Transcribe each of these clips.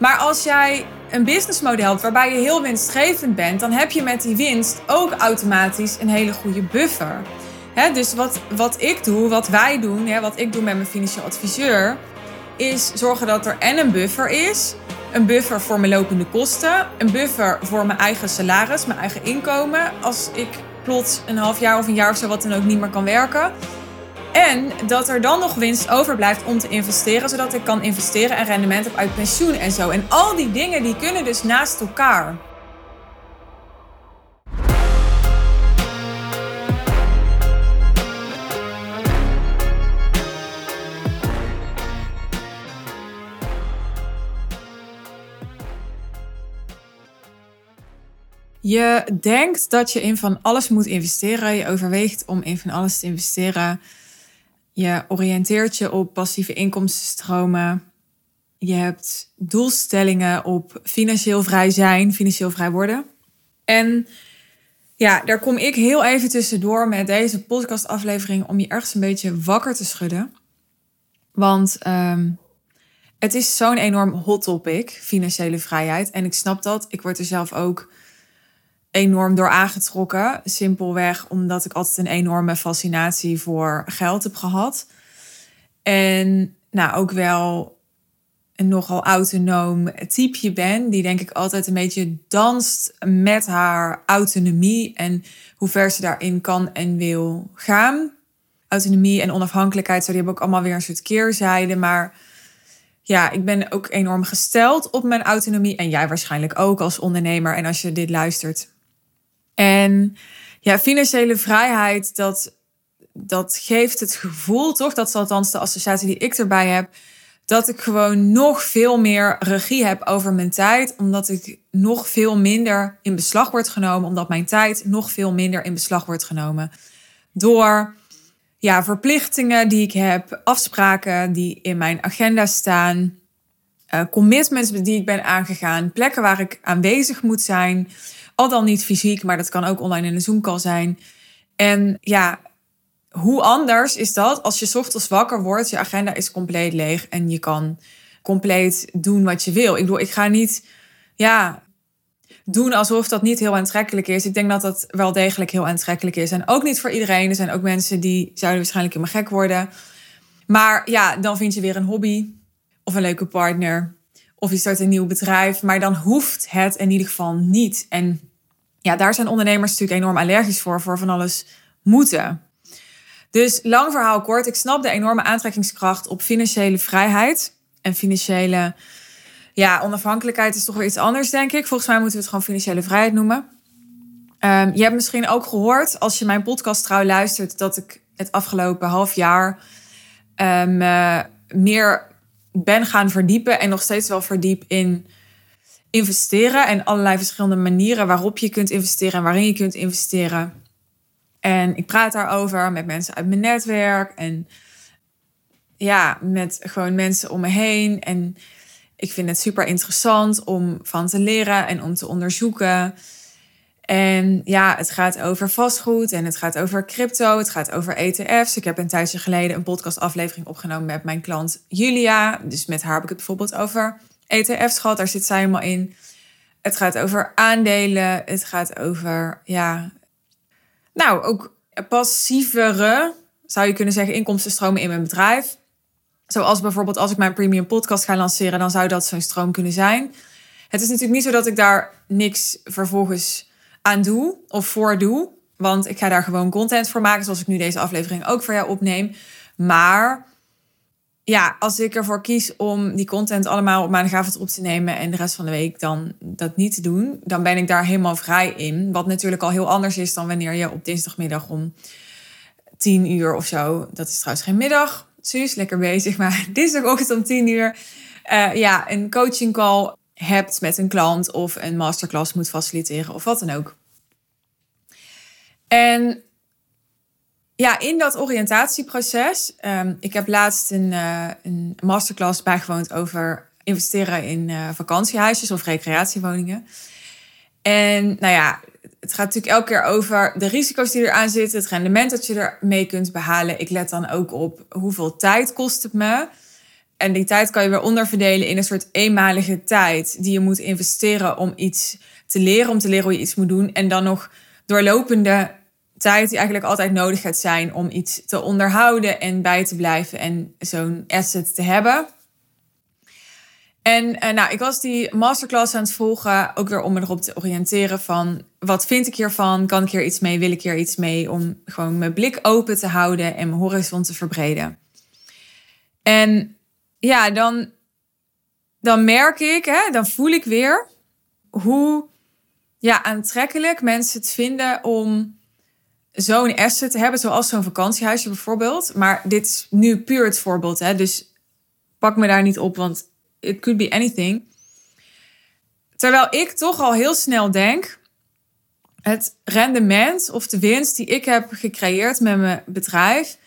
Maar als jij een businessmodel hebt waarbij je heel winstgevend bent, dan heb je met die winst ook automatisch een hele goede buffer. dus wat, wat ik doe, wat wij doen, wat ik doe met mijn financieel adviseur, is zorgen dat er en een buffer is. Een buffer voor mijn lopende kosten. Een buffer voor mijn eigen salaris, mijn eigen inkomen. Als ik plots een half jaar of een jaar of zo wat dan ook niet meer kan werken. En dat er dan nog winst overblijft om te investeren, zodat ik kan investeren en rendement heb uit pensioen en zo. En al die dingen die kunnen dus naast elkaar. Je denkt dat je in van alles moet investeren. Je overweegt om in van alles te investeren. Je oriënteert je op passieve inkomstenstromen. Je hebt doelstellingen op financieel vrij zijn, financieel vrij worden. En ja, daar kom ik heel even tussendoor met deze podcastaflevering om je ergens een beetje wakker te schudden. Want um, het is zo'n enorm hot topic, financiële vrijheid. En ik snap dat. Ik word er zelf ook enorm door aangetrokken. Simpelweg omdat ik altijd een enorme fascinatie voor geld heb gehad. En nou ook wel een nogal autonoom typeje ben. Die denk ik altijd een beetje danst met haar autonomie. En hoe ver ze daarin kan en wil gaan. Autonomie en onafhankelijkheid, die hebben ook allemaal weer een soort keerzijde. Maar ja, ik ben ook enorm gesteld op mijn autonomie. En jij waarschijnlijk ook als ondernemer. En als je dit luistert, en ja, financiële vrijheid, dat, dat geeft het gevoel, toch? Dat is althans de associatie die ik erbij heb. Dat ik gewoon nog veel meer regie heb over mijn tijd. Omdat ik nog veel minder in beslag word genomen. Omdat mijn tijd nog veel minder in beslag wordt genomen. Door ja, verplichtingen die ik heb, afspraken die in mijn agenda staan. Uh, commitments die ik ben aangegaan, plekken waar ik aanwezig moet zijn. Al dan niet fysiek, maar dat kan ook online in een Zoom-call zijn. En ja, hoe anders is dat als je ochtends wakker wordt, je agenda is compleet leeg en je kan compleet doen wat je wil. Ik bedoel, ik ga niet, ja, doen alsof dat niet heel aantrekkelijk is. Ik denk dat dat wel degelijk heel aantrekkelijk is. En ook niet voor iedereen. Er zijn ook mensen die zouden waarschijnlijk helemaal gek worden. Maar ja, dan vind je weer een hobby of een leuke partner. Of je start een nieuw bedrijf. Maar dan hoeft het in ieder geval niet. En ja, daar zijn ondernemers natuurlijk enorm allergisch voor, voor van alles moeten. Dus lang verhaal kort, ik snap de enorme aantrekkingskracht op financiële vrijheid en financiële ja, onafhankelijkheid is toch weer iets anders, denk ik. Volgens mij moeten we het gewoon financiële vrijheid noemen. Um, je hebt misschien ook gehoord, als je mijn podcast trouw luistert, dat ik het afgelopen half jaar um, meer ben gaan verdiepen en nog steeds wel verdiep in investeren en allerlei verschillende manieren waarop je kunt investeren en waarin je kunt investeren. En ik praat daarover met mensen uit mijn netwerk en ja, met gewoon mensen om me heen. En ik vind het super interessant om van te leren en om te onderzoeken. En ja, het gaat over vastgoed en het gaat over crypto, het gaat over ETF's. Ik heb een tijdje geleden een podcastaflevering opgenomen met mijn klant Julia. Dus met haar heb ik het bijvoorbeeld over ETF's gehad, daar zit zij helemaal in. Het gaat over aandelen, het gaat over, ja, nou, ook passievere, zou je kunnen zeggen, inkomstenstromen in mijn bedrijf. Zoals bijvoorbeeld als ik mijn premium podcast ga lanceren, dan zou dat zo'n stroom kunnen zijn. Het is natuurlijk niet zo dat ik daar niks vervolgens aan doe of voor doe. Want ik ga daar gewoon content voor maken, zoals ik nu deze aflevering ook voor jou opneem. Maar ja, als ik ervoor kies om die content allemaal op maandagavond op te nemen en de rest van de week dan dat niet te doen, dan ben ik daar helemaal vrij in. Wat natuurlijk al heel anders is dan wanneer je op dinsdagmiddag om tien uur of zo, dat is trouwens geen middag, Suus, lekker bezig, maar dinsdagochtend om tien uur, uh, ja, een coaching call hebt met een klant of een masterclass moet faciliteren of wat dan ook. En ja, in dat oriëntatieproces. Um, ik heb laatst een, uh, een masterclass bijgewoond over investeren in uh, vakantiehuisjes of recreatiewoningen. En nou ja, het gaat natuurlijk elke keer over de risico's die eraan zitten, het rendement dat je ermee kunt behalen. Ik let dan ook op hoeveel tijd kost het me. En die tijd kan je weer onderverdelen in een soort eenmalige tijd die je moet investeren om iets te leren, om te leren hoe je iets moet doen. En dan nog doorlopende tijd die eigenlijk altijd nodig gaat zijn om iets te onderhouden en bij te blijven en zo'n asset te hebben. En uh, nou, ik was die masterclass aan het volgen, ook weer om me erop te oriënteren van wat vind ik hiervan? Kan ik hier iets mee? Wil ik hier iets mee? Om gewoon mijn blik open te houden en mijn horizon te verbreden. En ja, dan, dan merk ik, hè, dan voel ik weer hoe ja, aantrekkelijk mensen het vinden om zo'n asset te hebben, zoals zo'n vakantiehuisje bijvoorbeeld. Maar dit is nu puur het voorbeeld, hè, dus pak me daar niet op, want it could be anything. Terwijl ik toch al heel snel denk, het rendement of de winst die ik heb gecreëerd met mijn bedrijf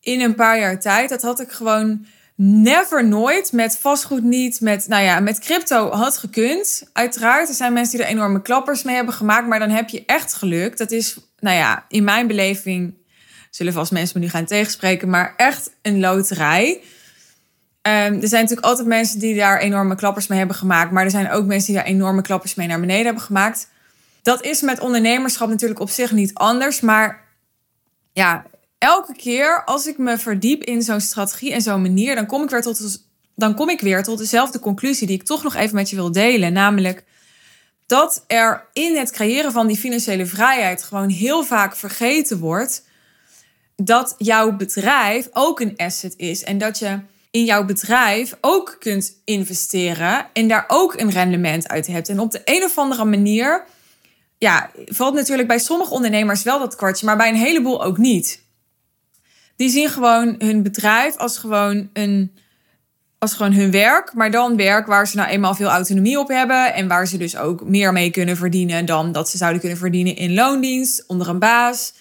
in een paar jaar tijd, dat had ik gewoon never nooit met vastgoed niet, met, nou ja, met crypto had gekund. Uiteraard, er zijn mensen die er enorme klappers mee hebben gemaakt, maar dan heb je echt geluk. Dat is, nou ja, in mijn beleving, zullen vast mensen me nu gaan tegenspreken, maar echt een loterij. Um, er zijn natuurlijk altijd mensen die daar enorme klappers mee hebben gemaakt. Maar er zijn ook mensen die daar enorme klappers mee naar beneden hebben gemaakt. Dat is met ondernemerschap natuurlijk op zich niet anders. Maar ja, elke keer als ik me verdiep in zo'n strategie en zo'n manier, dan kom ik weer tot, dan kom ik weer tot dezelfde conclusie die ik toch nog even met je wil delen. Namelijk dat er in het creëren van die financiële vrijheid gewoon heel vaak vergeten wordt dat jouw bedrijf ook een asset is. En dat je in jouw bedrijf ook kunt investeren en daar ook een rendement uit hebt. En op de een of andere manier, ja, valt natuurlijk bij sommige ondernemers wel dat kwartje, maar bij een heleboel ook niet. Die zien gewoon hun bedrijf als gewoon een als gewoon hun werk, maar dan werk waar ze nou eenmaal veel autonomie op hebben en waar ze dus ook meer mee kunnen verdienen dan dat ze zouden kunnen verdienen in loondienst onder een baas.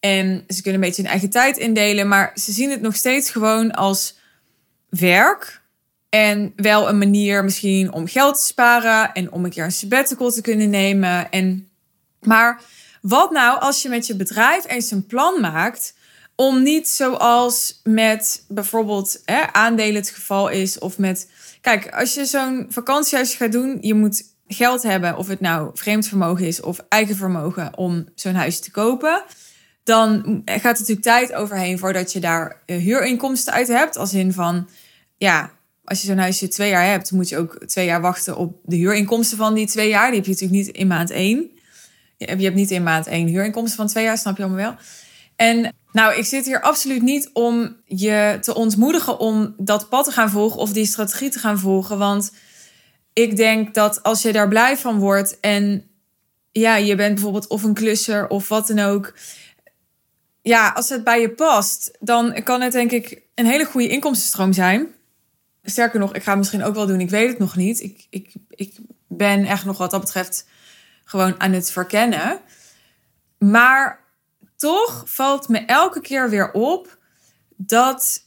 En ze kunnen een beetje hun eigen tijd indelen, maar ze zien het nog steeds gewoon als werk. En wel een manier misschien om geld te sparen en om een keer een sabbatical te kunnen nemen. En, maar wat nou als je met je bedrijf eens een plan maakt om niet zoals met bijvoorbeeld hè, aandelen het geval is of met... Kijk, als je zo'n vakantiehuis gaat doen, je moet geld hebben, of het nou vreemd vermogen is of eigen vermogen om zo'n huis te kopen dan gaat er natuurlijk tijd overheen voordat je daar eh, huurinkomsten uit hebt. Als in van, ja, als je zo'n huisje twee jaar hebt, moet je ook twee jaar wachten op de huurinkomsten van die twee jaar. Die heb je natuurlijk niet in maand één. Je hebt niet in maand één huurinkomsten van twee jaar, snap je allemaal wel. En nou, ik zit hier absoluut niet om je te ontmoedigen om dat pad te gaan volgen of die strategie te gaan volgen. Want ik denk dat als je daar blij van wordt en ja, je bent bijvoorbeeld of een klusser of wat dan ook ja, als het bij je past, dan kan het denk ik een hele goede inkomstenstroom zijn. Sterker nog, ik ga het misschien ook wel doen, ik weet het nog niet. Ik, ik, ik ben echt nog wat dat betreft gewoon aan het verkennen. Maar toch valt me elke keer weer op dat,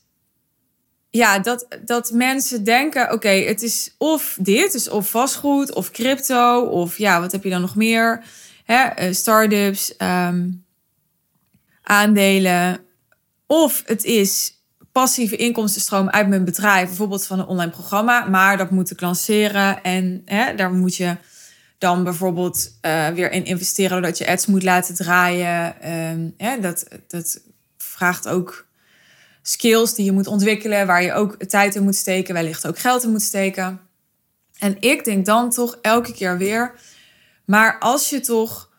ja, dat, dat mensen denken: oké, het is of dit, dus of vastgoed, of crypto, of ja, wat heb je dan nog meer? Hè, uh, startups. Um, aandelen. Of het is passieve inkomstenstroom uit mijn bedrijf, bijvoorbeeld van een online programma. Maar dat moet ik lanceren en hè, daar moet je dan bijvoorbeeld uh, weer in investeren doordat je ads moet laten draaien. Um, dat, dat vraagt ook skills die je moet ontwikkelen, waar je ook tijd in moet steken, wellicht ook geld in moet steken. En ik denk dan toch elke keer weer, maar als je toch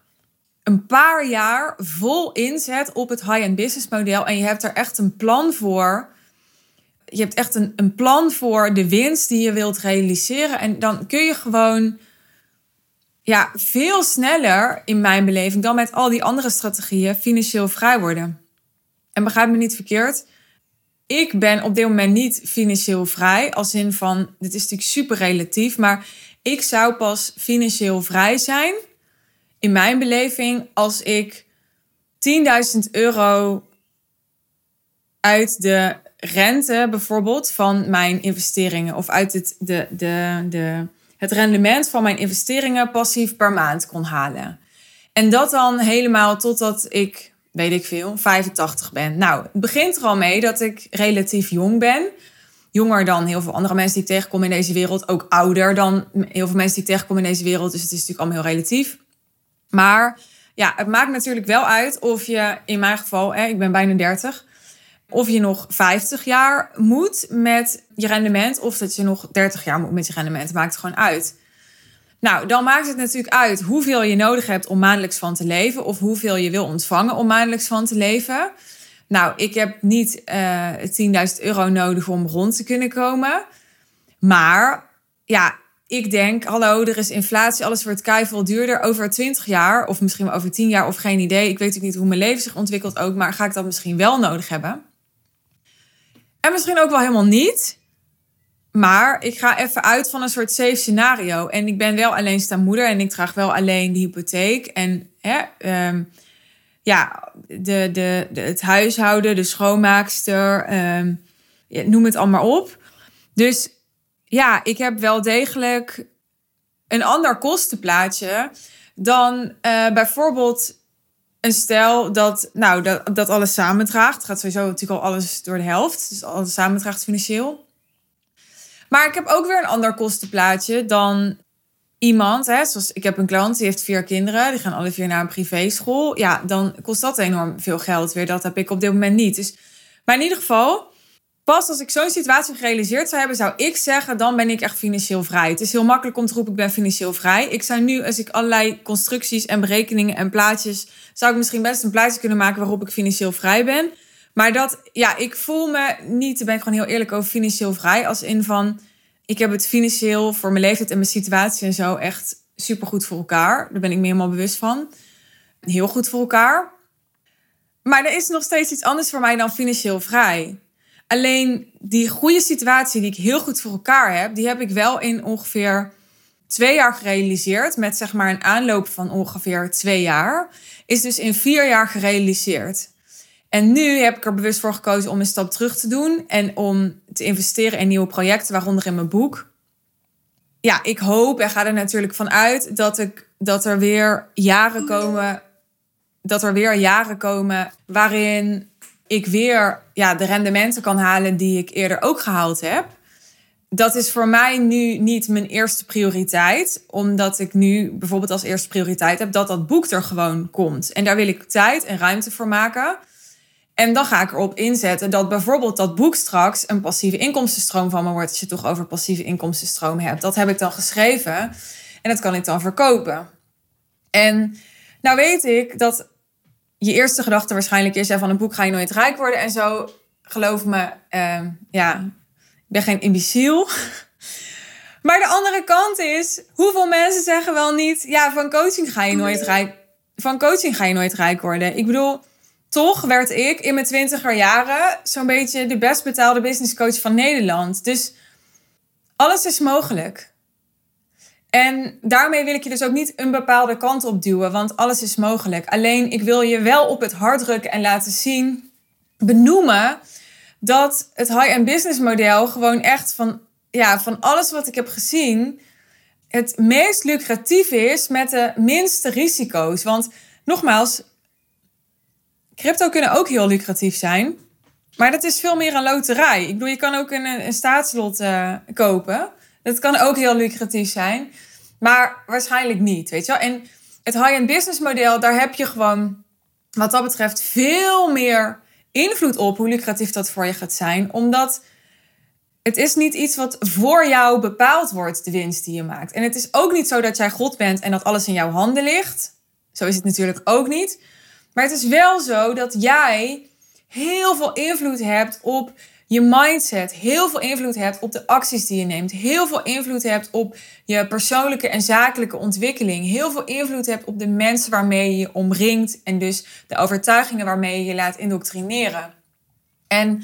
een paar jaar vol inzet op het high-end business model en je hebt er echt een plan voor. Je hebt echt een, een plan voor de winst die je wilt realiseren. En dan kun je gewoon ja, veel sneller, in mijn beleving, dan met al die andere strategieën financieel vrij worden. En begrijp me niet verkeerd. Ik ben op dit moment niet financieel vrij. Als in van, dit is natuurlijk super relatief. Maar ik zou pas financieel vrij zijn in mijn beleving, als ik 10.000 euro uit de rente bijvoorbeeld van mijn investeringen of uit het, de, de, de, het rendement van mijn investeringen passief per maand kon halen. En dat dan helemaal totdat ik, weet ik veel, 85 ben. Nou, het begint er al mee dat ik relatief jong ben. jonger dan heel veel andere mensen die ik tegenkom in deze wereld. Ook ouder dan heel veel mensen die ik tegenkom in deze wereld. Dus het is natuurlijk allemaal heel relatief. Maar ja, het maakt natuurlijk wel uit of je, in mijn geval, hè, ik ben bijna 30, of je nog 50 jaar moet met je rendement, of dat je nog 30 jaar moet met je rendement. Het maakt gewoon uit. Nou, dan maakt het natuurlijk uit hoeveel je nodig hebt om maandelijks van te leven, of hoeveel je wil ontvangen om maandelijks van te leven. Nou, ik heb niet uh, eh, 10.000 euro nodig om rond te kunnen komen. Maar ja, ik denk, hallo, er is inflatie, alles wordt keihard duurder. Over 20 jaar, of misschien wel over 10 jaar, of geen idee. Ik weet ook niet hoe mijn leven zich ontwikkelt ook, maar ga ik dat misschien wel nodig hebben? En misschien ook wel helemaal niet. Maar ik ga even uit van een soort safe scenario. En ik ben wel alleenstaande moeder en ik draag wel alleen de hypotheek. En hè, um, ja, de, de, de, het huishouden, de schoonmaakster, um, noem het allemaal op. Dus ja, ik heb wel degelijk een ander kostenplaatje dan uh, bijvoorbeeld een stel dat, nou, dat, dat alles samendraagt. Gaat sowieso natuurlijk al alles door de helft. Dus alles samendraagt financieel. Maar ik heb ook weer een ander kostenplaatje dan iemand. Hè, zoals ik heb een klant die heeft vier kinderen. Die gaan alle vier naar een privéschool. Ja, dan kost dat enorm veel geld weer. Dat heb ik op dit moment niet. Dus, maar in ieder geval, pas als ik zo'n situatie gerealiseerd zou hebben, zou ik zeggen, dan ben ik echt financieel vrij. Het is heel makkelijk om te roepen, ik ben financieel vrij. Ik zou nu, als ik allerlei constructies en berekeningen en plaatjes, zou ik misschien best een plaatje kunnen maken waarop ik financieel vrij ben. Maar dat, ja, ik voel me niet, daar ben ik gewoon heel eerlijk over, financieel vrij. Als in van, ik heb het financieel voor mijn leeftijd en mijn situatie en zo echt super goed voor elkaar. Daar ben ik me helemaal bewust van. Heel goed voor elkaar. Maar er is nog steeds iets anders voor mij dan financieel vrij. Alleen die goede situatie die ik heel goed voor elkaar heb, die heb ik wel in ongeveer twee jaar gerealiseerd. Met zeg maar een aanloop van ongeveer twee jaar. Is dus in vier jaar gerealiseerd. En nu heb ik er bewust voor gekozen om een stap terug te doen en om te investeren in nieuwe projecten, waaronder in mijn boek. Ja, ik hoop en ga er natuurlijk van uit dat, ik, dat er weer jaren komen. Dat er weer jaren komen waarin ik weer ja, de rendementen kan halen die ik eerder ook gehaald heb. Dat is voor mij nu niet mijn eerste prioriteit. Omdat ik nu bijvoorbeeld als eerste prioriteit heb dat dat boek er gewoon komt. En daar wil ik tijd en ruimte voor maken. En dan ga ik erop inzetten dat bijvoorbeeld dat boek straks een passieve inkomstenstroom van me wordt. Als je toch over passieve inkomstenstroom hebt. Dat heb ik dan geschreven en dat kan ik dan verkopen. En nou weet ik dat je eerste gedachte waarschijnlijk is: ja, van een boek ga je nooit rijk worden en zo. Geloof me, uh, ja, ik ben geen imbeciel. Maar de andere kant is, hoeveel mensen zeggen wel niet: ja, van coaching ga je nooit rijk. Van coaching ga je nooit rijk worden. Ik bedoel, toch werd ik in mijn twintiger jaren zo'n beetje de best betaalde businesscoach van Nederland. Dus alles is mogelijk. En daarmee wil ik je dus ook niet een bepaalde kant op duwen, want alles is mogelijk. Alleen ik wil je wel op het hart drukken en laten zien, benoemen, dat het high-end business model gewoon echt van, ja, van alles wat ik heb gezien, het meest lucratief is met de minste risico's. Want nogmaals, Crypto kunnen ook heel lucratief zijn. Maar dat is veel meer een loterij. Ik bedoel, je kan ook een, een staatslot uh, kopen. Dat kan ook heel lucratief zijn. Maar waarschijnlijk niet, weet je wel. En het high-end business model, daar heb je gewoon... wat dat betreft veel meer invloed op hoe lucratief dat voor je gaat zijn. Omdat het is niet iets wat voor jou bepaald wordt, de winst die je maakt. En het is ook niet zo dat jij God bent en dat alles in jouw handen ligt. Zo is het natuurlijk ook niet. Maar het is wel zo dat jij heel veel invloed hebt op je mindset, heel veel invloed hebt op de acties die je neemt, heel veel invloed hebt op je persoonlijke en zakelijke ontwikkeling, heel veel invloed hebt op de mensen waarmee je je omringt en dus de overtuigingen waarmee je je laat indoctrineren. En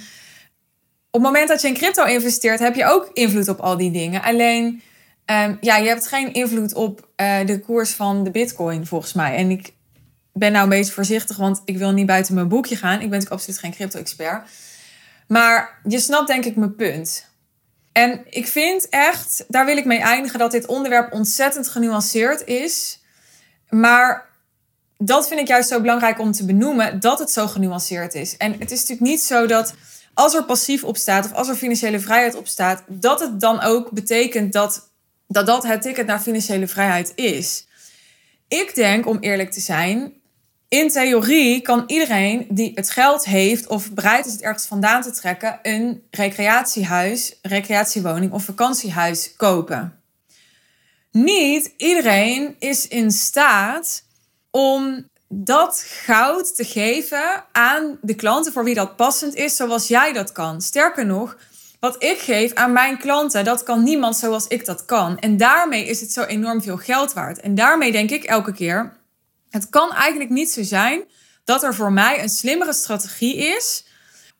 op het moment dat je in crypto investeert, heb je ook invloed op al die dingen. Alleen, um, ja, je hebt geen invloed op uh, de koers van de bitcoin, volgens mij. En ik ben nou een beetje voorzichtig, want ik wil niet buiten mijn boekje gaan. Ik ben natuurlijk absoluut geen crypto-expert. Maar je snapt denk ik mijn punt. En ik vind echt, daar wil ik mee eindigen, dat dit onderwerp ontzettend genuanceerd is. Maar dat vind ik juist zo belangrijk om te benoemen, dat het zo genuanceerd is. En het is natuurlijk niet zo dat als er passief op staat of als er financiële vrijheid op staat, dat het dan ook betekent dat dat, dat het ticket naar financiële vrijheid is. Ik denk, om eerlijk te zijn, in theorie kan iedereen die het geld heeft of bereid is het ergens vandaan te trekken, een recreatiehuis, recreatiewoning of vakantiehuis kopen. Niet iedereen is in staat om dat goud te geven aan de klanten voor wie dat passend is, zoals jij dat kan. Sterker nog, wat ik geef aan mijn klanten, dat kan niemand zoals ik dat kan. En daarmee is het zo enorm veel geld waard. En daarmee denk ik elke keer, het kan eigenlijk niet zo zijn dat er voor mij een slimmere strategie is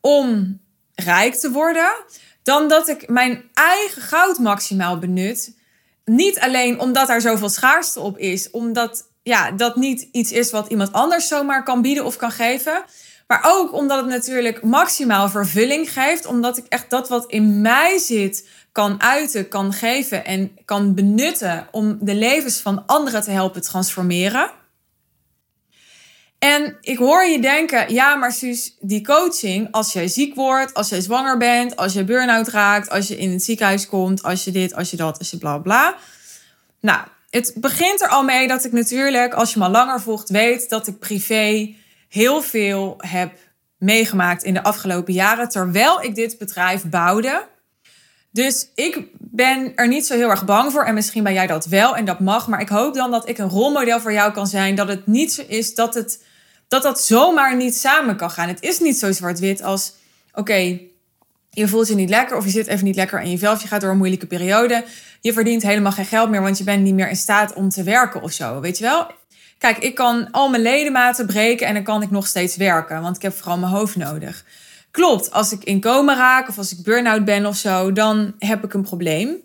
om rijk te worden, dan dat ik mijn eigen goud maximaal benut. Niet alleen omdat er zoveel schaarste op is, omdat ja, dat niet iets is wat iemand anders zomaar kan bieden of kan geven. Maar ook omdat het natuurlijk maximaal vervulling geeft. Omdat ik echt dat wat in mij zit kan uiten, kan geven en kan benutten om de levens van anderen te helpen transformeren. En ik hoor je denken, ja, maar Suus, die coaching, als jij ziek wordt, als jij zwanger bent, als je burn-out raakt, als je in het ziekenhuis komt, als je dit, als je dat, als je bla bla. Nou, het begint er al mee dat ik natuurlijk, als je me langer volgt, weet dat ik privé heel veel heb meegemaakt in de afgelopen jaren terwijl ik dit bedrijf bouwde. Dus ik ben er niet zo heel erg bang voor. En misschien ben jij dat wel en dat mag. Maar ik hoop dan dat ik een rolmodel voor jou kan zijn. Dat het niet zo is dat het, dat, dat zomaar niet samen kan gaan. Het is niet zo zwart-wit als: oké, je voelt je niet lekker of je zit even niet lekker in je vel. Je gaat door een moeilijke periode. Je verdient helemaal geen geld meer, want je bent niet meer in staat om te werken of zo. Weet je wel? Kijk, ik kan al mijn ledematen breken en dan kan ik nog steeds werken, want ik heb vooral mijn hoofd nodig. Klopt, als ik in coma raak of als ik burn-out ben of zo, dan heb ik een probleem.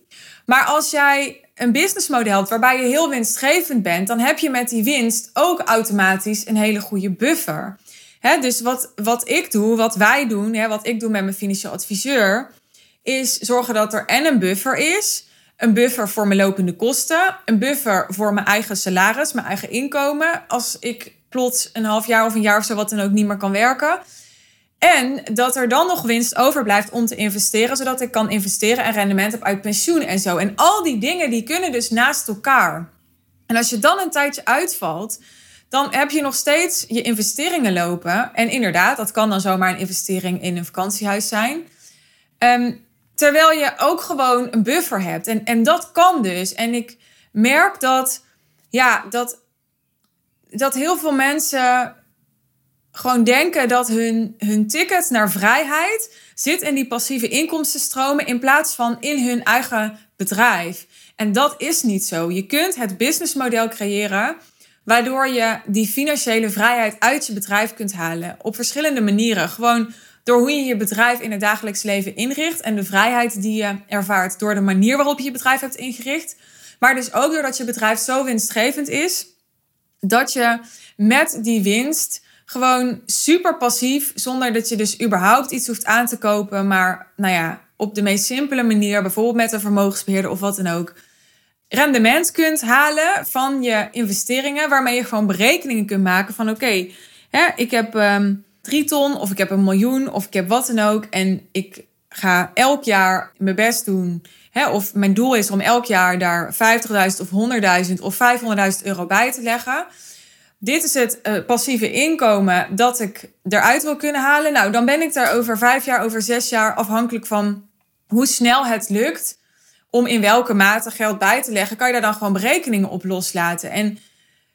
Maar als jij een businessmodel waarbij je heel winstgevend bent, dan heb je met die winst ook automatisch een hele goede buffer. dus wat, wat ik doe, wat wij doen, wat ik doe met mijn financieel adviseur, is zorgen dat er en een buffer is een buffer voor mijn lopende kosten, een buffer voor mijn eigen salaris, mijn eigen inkomen. Als ik plots een half jaar of een jaar of zo wat dan ook niet meer kan werken. En dat er dan nog winst overblijft om te investeren, zodat ik kan investeren en rendement heb uit pensioen en zo. En al die dingen die kunnen dus naast elkaar. En als je dan een tijdje uitvalt, dan heb je nog steeds je investeringen lopen. En inderdaad, dat kan dan zomaar een investering in een vakantiehuis zijn. Um, Terwijl je ook gewoon een buffer hebt. En, en dat kan dus. En ik merk dat, ja, dat, dat heel veel mensen gewoon denken dat hun, hun ticket naar vrijheid zit in die passieve inkomstenstromen in plaats van in hun eigen bedrijf. En dat is niet zo. Je kunt het businessmodel creëren waardoor je die financiële vrijheid uit je bedrijf kunt halen op verschillende manieren. Gewoon door hoe je je bedrijf in het dagelijks leven inricht en de vrijheid die je ervaart door de manier waarop je je bedrijf hebt ingericht. Maar dus ook doordat je bedrijf zo winstgevend is dat je met die winst gewoon super passief, zonder dat je dus überhaupt iets hoeft aan te kopen, maar nou ja, op de meest simpele manier, bijvoorbeeld met een vermogensbeheerder of wat dan ook, rendement kunt halen van je investeringen, waarmee je gewoon berekeningen kunt maken van oké, ik heb ehm, drie ton of ik heb een miljoen of ik heb wat dan ook. En ik ga elk jaar mijn best doen. Of mijn doel is om elk jaar daar 50.000 of 100.000 of 500.000 euro bij te leggen. Dit is het uh, passieve inkomen dat ik eruit wil kunnen halen. Nou, dan ben ik daar over vijf jaar, over zes jaar afhankelijk van hoe snel het lukt om in welke mate geld bij te leggen. Kan je daar dan gewoon berekeningen op loslaten. En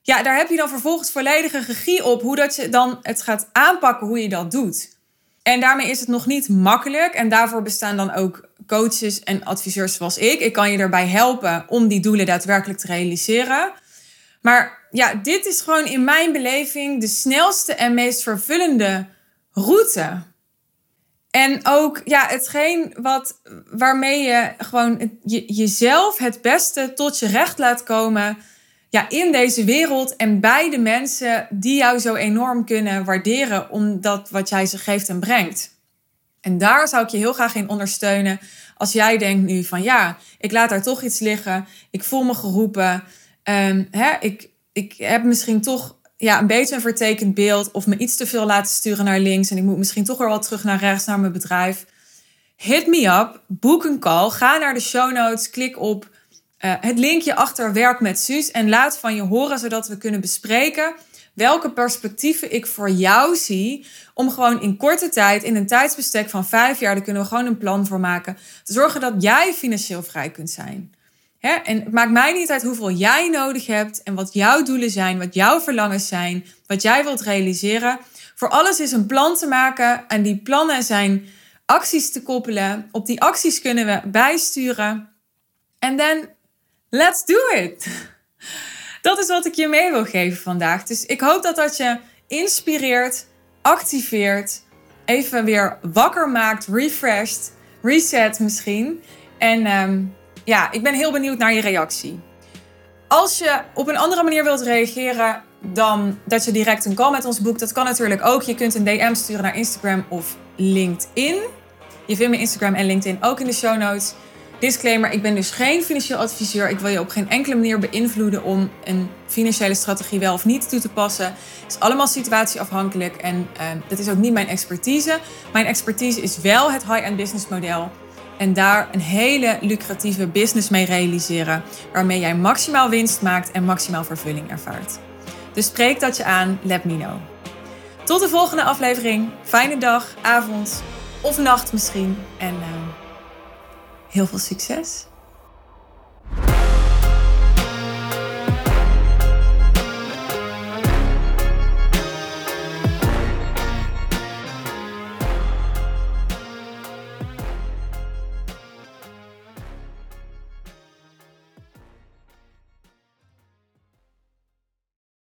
ja, daar heb je dan vervolgens volledige regie op hoe dat je dan het gaat aanpakken, hoe je dat doet. En daarmee is het nog niet makkelijk. En daarvoor bestaan dan ook coaches en adviseurs zoals ik. Ik kan je erbij helpen om die doelen daadwerkelijk te realiseren. Maar ja, dit is gewoon in mijn beleving de snelste en meest vervullende route. En ook ja, hetgeen wat, waarmee je gewoon je, jezelf het beste tot je recht laat komen ja, in deze wereld en bij de mensen die jou zo enorm kunnen waarderen omdat wat jij ze geeft en brengt. En daar zou ik je heel graag in ondersteunen. Als jij denkt nu van ja, ik laat daar toch iets liggen. Ik voel me geroepen. Um, hè, ik, ik heb misschien toch ja, een beetje een vertekend beeld of me iets te veel laten sturen naar links en ik moet misschien toch weer wat terug naar rechts naar mijn bedrijf. Hit me up, boek een call, ga naar de show notes, klik op uh, het linkje achter werk met Suus en laat van je horen zodat we kunnen bespreken welke perspectieven ik voor jou zie om gewoon in korte tijd, in een tijdsbestek van vijf jaar, daar kunnen we gewoon een plan voor maken, te zorgen dat jij financieel vrij kunt zijn. En het maakt mij niet uit hoeveel jij nodig hebt en wat jouw doelen zijn, wat jouw verlangens zijn, wat jij wilt realiseren. Voor alles is een plan te maken en die plannen zijn acties te koppelen. Op die acties kunnen we bijsturen. En dan let's do it. Dat is wat ik je mee wil geven vandaag. Dus ik hoop dat dat je inspireert, activeert, even weer wakker maakt, refreshed, reset misschien. En um, ja, ik ben heel benieuwd naar je reactie. Als je op een andere manier wilt reageren dan dat je direct een call met ons boekt, dat kan natuurlijk ook. Je kunt een DM sturen naar Instagram of LinkedIn. Je vindt mijn Instagram en LinkedIn ook in de show notes. Disclaimer, ik ben dus geen financieel adviseur. Ik wil je op geen enkele manier beïnvloeden om een financiële strategie wel of niet toe te passen. Het is allemaal situatieafhankelijk en uh, dat is ook niet mijn expertise. Mijn expertise is wel het high-end business model en daar een hele lucratieve business mee realiseren, waarmee jij maximaal winst maakt en maximaal vervulling ervaart. Dus spreek dat je aan, let me know. Tot de volgende aflevering. Fijne dag, avond of nacht misschien. En uh, heel veel succes.